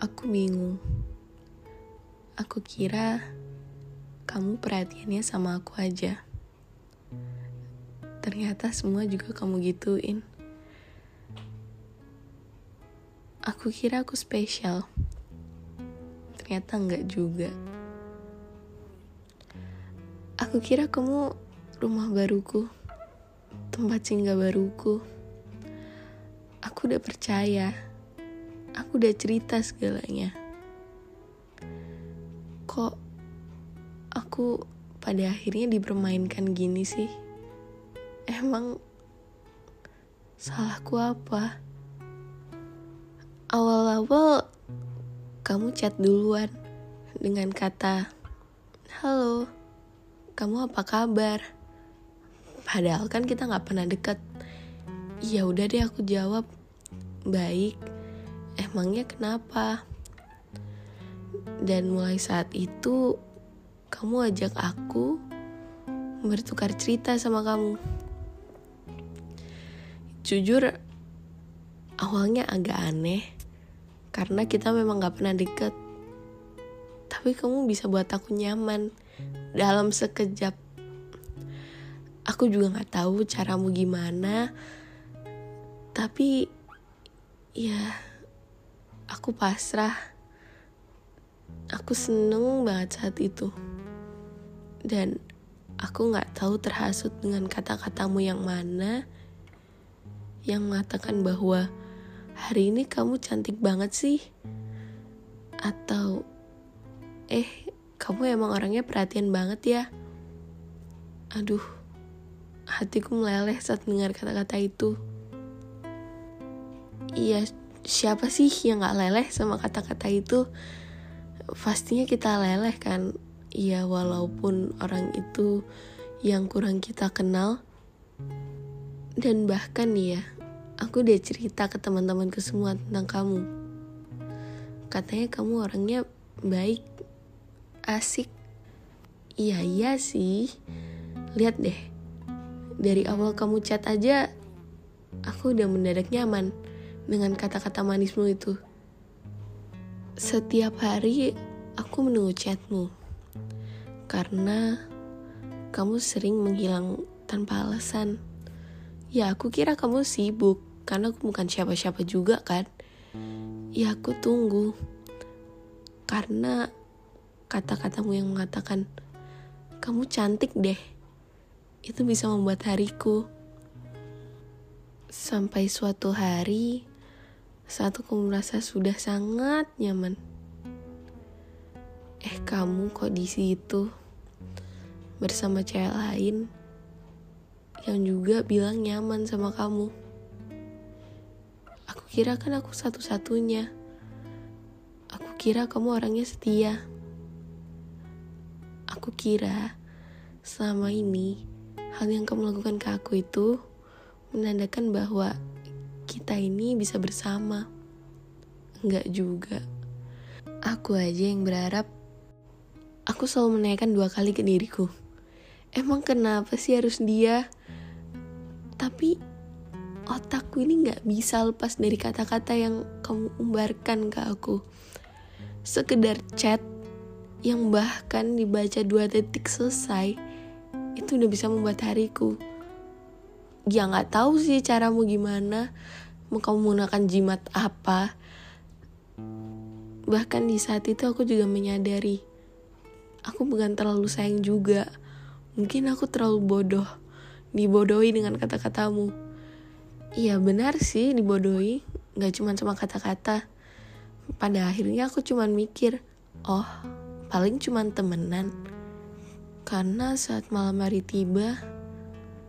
Aku bingung. Aku kira kamu perhatiannya sama aku aja. Ternyata semua juga kamu gituin. Aku kira aku spesial. Ternyata enggak juga. Aku kira kamu rumah baruku, tempat singgah baruku. Aku udah percaya aku udah cerita segalanya. Kok aku pada akhirnya dipermainkan gini sih? Emang salahku apa? Awal-awal kamu chat duluan dengan kata, Halo, kamu apa kabar? Padahal kan kita gak pernah deket. Ya udah deh aku jawab, baik emangnya kenapa? Dan mulai saat itu, kamu ajak aku bertukar cerita sama kamu. Jujur, awalnya agak aneh karena kita memang gak pernah deket. Tapi kamu bisa buat aku nyaman dalam sekejap. Aku juga gak tahu caramu gimana, tapi ya aku pasrah. Aku seneng banget saat itu. Dan aku gak tahu terhasut dengan kata-katamu yang mana yang mengatakan bahwa hari ini kamu cantik banget sih. Atau eh kamu emang orangnya perhatian banget ya. Aduh, hatiku meleleh saat mendengar kata-kata itu. Iya, siapa sih yang gak leleh sama kata-kata itu? Pastinya kita leleh kan. Ya walaupun orang itu yang kurang kita kenal. Dan bahkan ya aku udah cerita ke teman-temanku semua tentang kamu. Katanya kamu orangnya baik asik. Iya iya sih. Lihat deh. Dari awal kamu chat aja aku udah mendadak nyaman dengan kata-kata manismu itu. Setiap hari aku menunggu chatmu karena kamu sering menghilang tanpa alasan. Ya aku kira kamu sibuk karena aku bukan siapa-siapa juga kan. Ya aku tunggu karena kata-katamu yang mengatakan kamu cantik deh. Itu bisa membuat hariku. Sampai suatu hari, saat aku merasa sudah sangat nyaman. Eh kamu kok di situ bersama cewek lain yang juga bilang nyaman sama kamu. Aku kira kan aku satu-satunya. Aku kira kamu orangnya setia. Aku kira selama ini hal yang kamu lakukan ke aku itu menandakan bahwa kita ini bisa bersama. Enggak juga. Aku aja yang berharap aku selalu menanyakan dua kali ke diriku. Emang kenapa sih harus dia? Tapi otakku ini gak bisa lepas dari kata-kata yang kamu umbarkan ke aku. Sekedar chat yang bahkan dibaca dua detik selesai, itu udah bisa membuat hariku. Ya gak tahu sih caramu gimana, mau kamu menggunakan jimat apa. Bahkan di saat itu aku juga menyadari aku bukan terlalu sayang juga. Mungkin aku terlalu bodoh dibodohi dengan kata-katamu. Iya benar sih dibodohi. Gak cuma sama kata-kata. Pada akhirnya aku cuma mikir oh paling cuma temenan. Karena saat malam hari tiba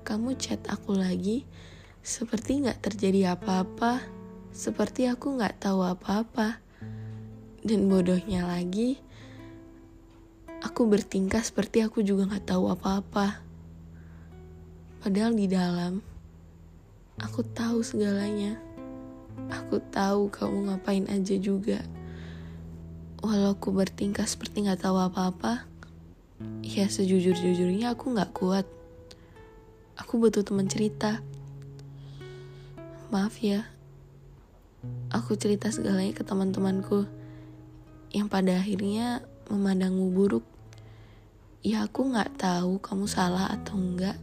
kamu chat aku lagi seperti nggak terjadi apa-apa, seperti aku nggak tahu apa-apa. Dan bodohnya lagi, aku bertingkah seperti aku juga nggak tahu apa-apa. Padahal di dalam, aku tahu segalanya. Aku tahu kamu ngapain aja juga. Walau aku bertingkah seperti nggak tahu apa-apa, ya sejujur-jujurnya aku nggak kuat. Aku butuh teman cerita maaf ya aku cerita segalanya ke teman-temanku yang pada akhirnya memandangmu buruk. Ya aku nggak tahu kamu salah atau enggak,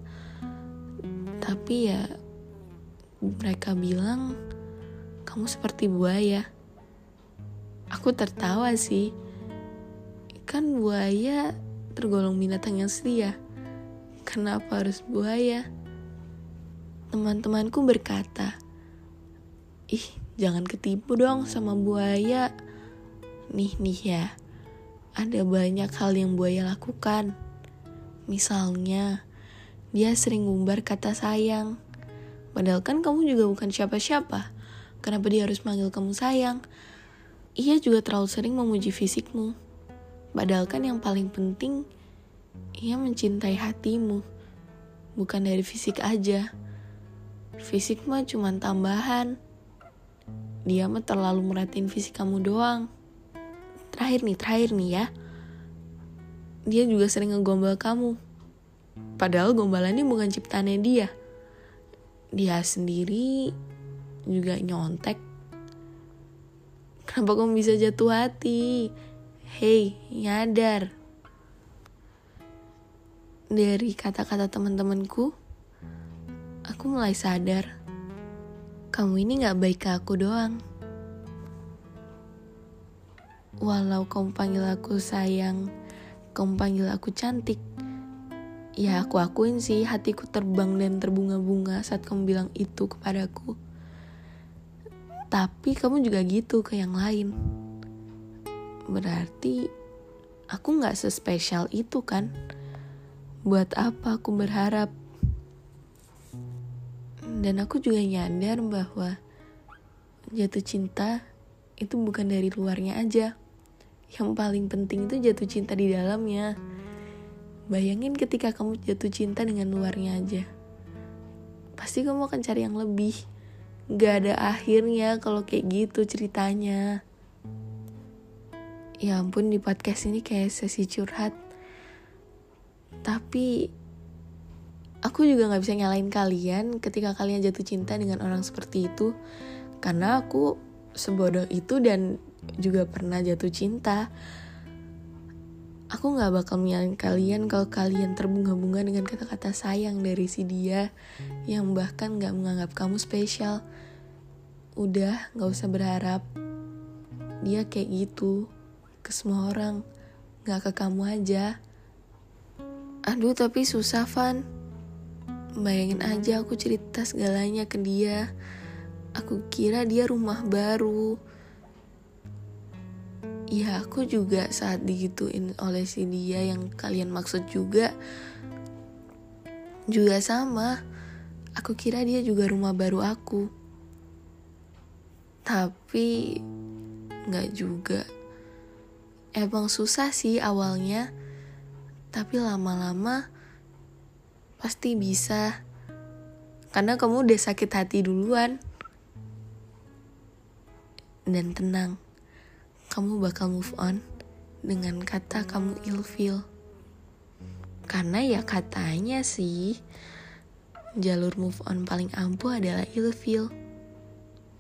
tapi ya mereka bilang kamu seperti buaya. Aku tertawa sih, kan buaya tergolong binatang yang setia. Kenapa harus buaya? Teman-temanku berkata, ih jangan ketipu dong sama buaya. Nih nih ya, ada banyak hal yang buaya lakukan. Misalnya, dia sering ngumbar kata sayang. Padahal kan kamu juga bukan siapa-siapa. Kenapa dia harus manggil kamu sayang? Ia juga terlalu sering memuji fisikmu. Padahal kan yang paling penting, ia mencintai hatimu. Bukan dari fisik aja. Fisik mah cuma tambahan dia mah terlalu merhatiin fisik kamu doang. Terakhir nih, terakhir nih ya. Dia juga sering ngegombal kamu. Padahal gombalannya bukan ciptaannya dia. Dia sendiri juga nyontek. Kenapa kamu bisa jatuh hati? Hei, nyadar. Dari kata-kata teman-temanku, aku mulai sadar kamu ini gak baik ke aku doang. Walau kamu panggil aku sayang, kamu panggil aku cantik, ya aku akuin sih hatiku terbang dan terbunga-bunga saat kamu bilang itu kepadaku. Tapi kamu juga gitu ke yang lain. Berarti aku gak sespesial itu kan? Buat apa aku berharap dan aku juga nyadar bahwa jatuh cinta itu bukan dari luarnya aja. Yang paling penting itu jatuh cinta di dalamnya. Bayangin ketika kamu jatuh cinta dengan luarnya aja. Pasti kamu akan cari yang lebih. Gak ada akhirnya kalau kayak gitu ceritanya. Ya ampun di podcast ini kayak sesi curhat. Tapi aku juga gak bisa nyalain kalian ketika kalian jatuh cinta dengan orang seperti itu. Karena aku sebodoh itu dan juga pernah jatuh cinta. Aku gak bakal menyalain kalian kalau kalian terbunga-bunga dengan kata-kata sayang dari si dia yang bahkan gak menganggap kamu spesial. Udah gak usah berharap. Dia kayak gitu ke semua orang gak ke kamu aja. Aduh tapi susah Van Bayangin aja aku cerita segalanya ke dia. Aku kira dia rumah baru. Ya aku juga saat digituin oleh si dia yang kalian maksud juga juga sama. Aku kira dia juga rumah baru aku. Tapi nggak juga. Emang susah sih awalnya, tapi lama-lama Pasti bisa. Karena kamu udah sakit hati duluan. Dan tenang, kamu bakal move on dengan kata kamu ilfeel. Karena ya katanya sih, jalur move on paling ampuh adalah ilfeel.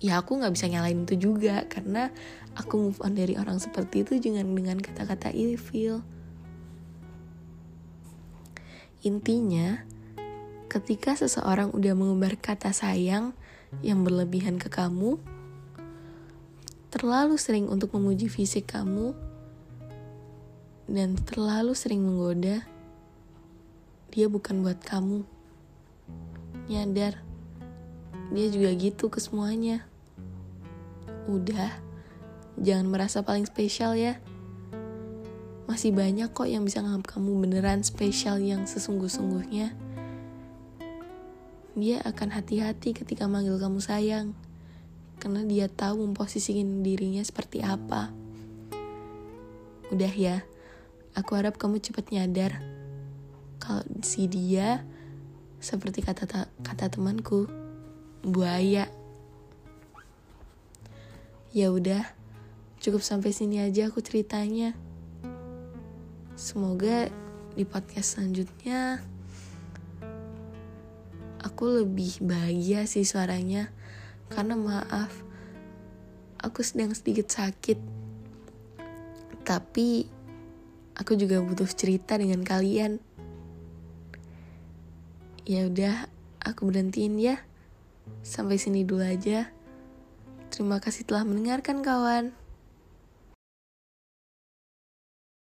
Ya aku gak bisa nyalain itu juga, karena aku move on dari orang seperti itu dengan dengan kata-kata ilfeel. Intinya, ketika seseorang udah mengumbar kata sayang yang berlebihan ke kamu, terlalu sering untuk memuji fisik kamu, dan terlalu sering menggoda, dia bukan buat kamu. Nyadar, dia juga gitu ke semuanya. Udah, jangan merasa paling spesial ya. Masih banyak kok yang bisa nganggap kamu beneran spesial yang sesungguh-sungguhnya dia akan hati-hati ketika manggil kamu sayang. Karena dia tahu memposisikan dirinya seperti apa. Udah ya, aku harap kamu cepat nyadar kalau si dia seperti kata kata temanku, buaya. Ya udah, cukup sampai sini aja aku ceritanya. Semoga di podcast selanjutnya aku lebih bahagia sih suaranya karena maaf aku sedang sedikit sakit. Tapi aku juga butuh cerita dengan kalian. Ya udah, aku berhentiin ya. Sampai sini dulu aja. Terima kasih telah mendengarkan kawan.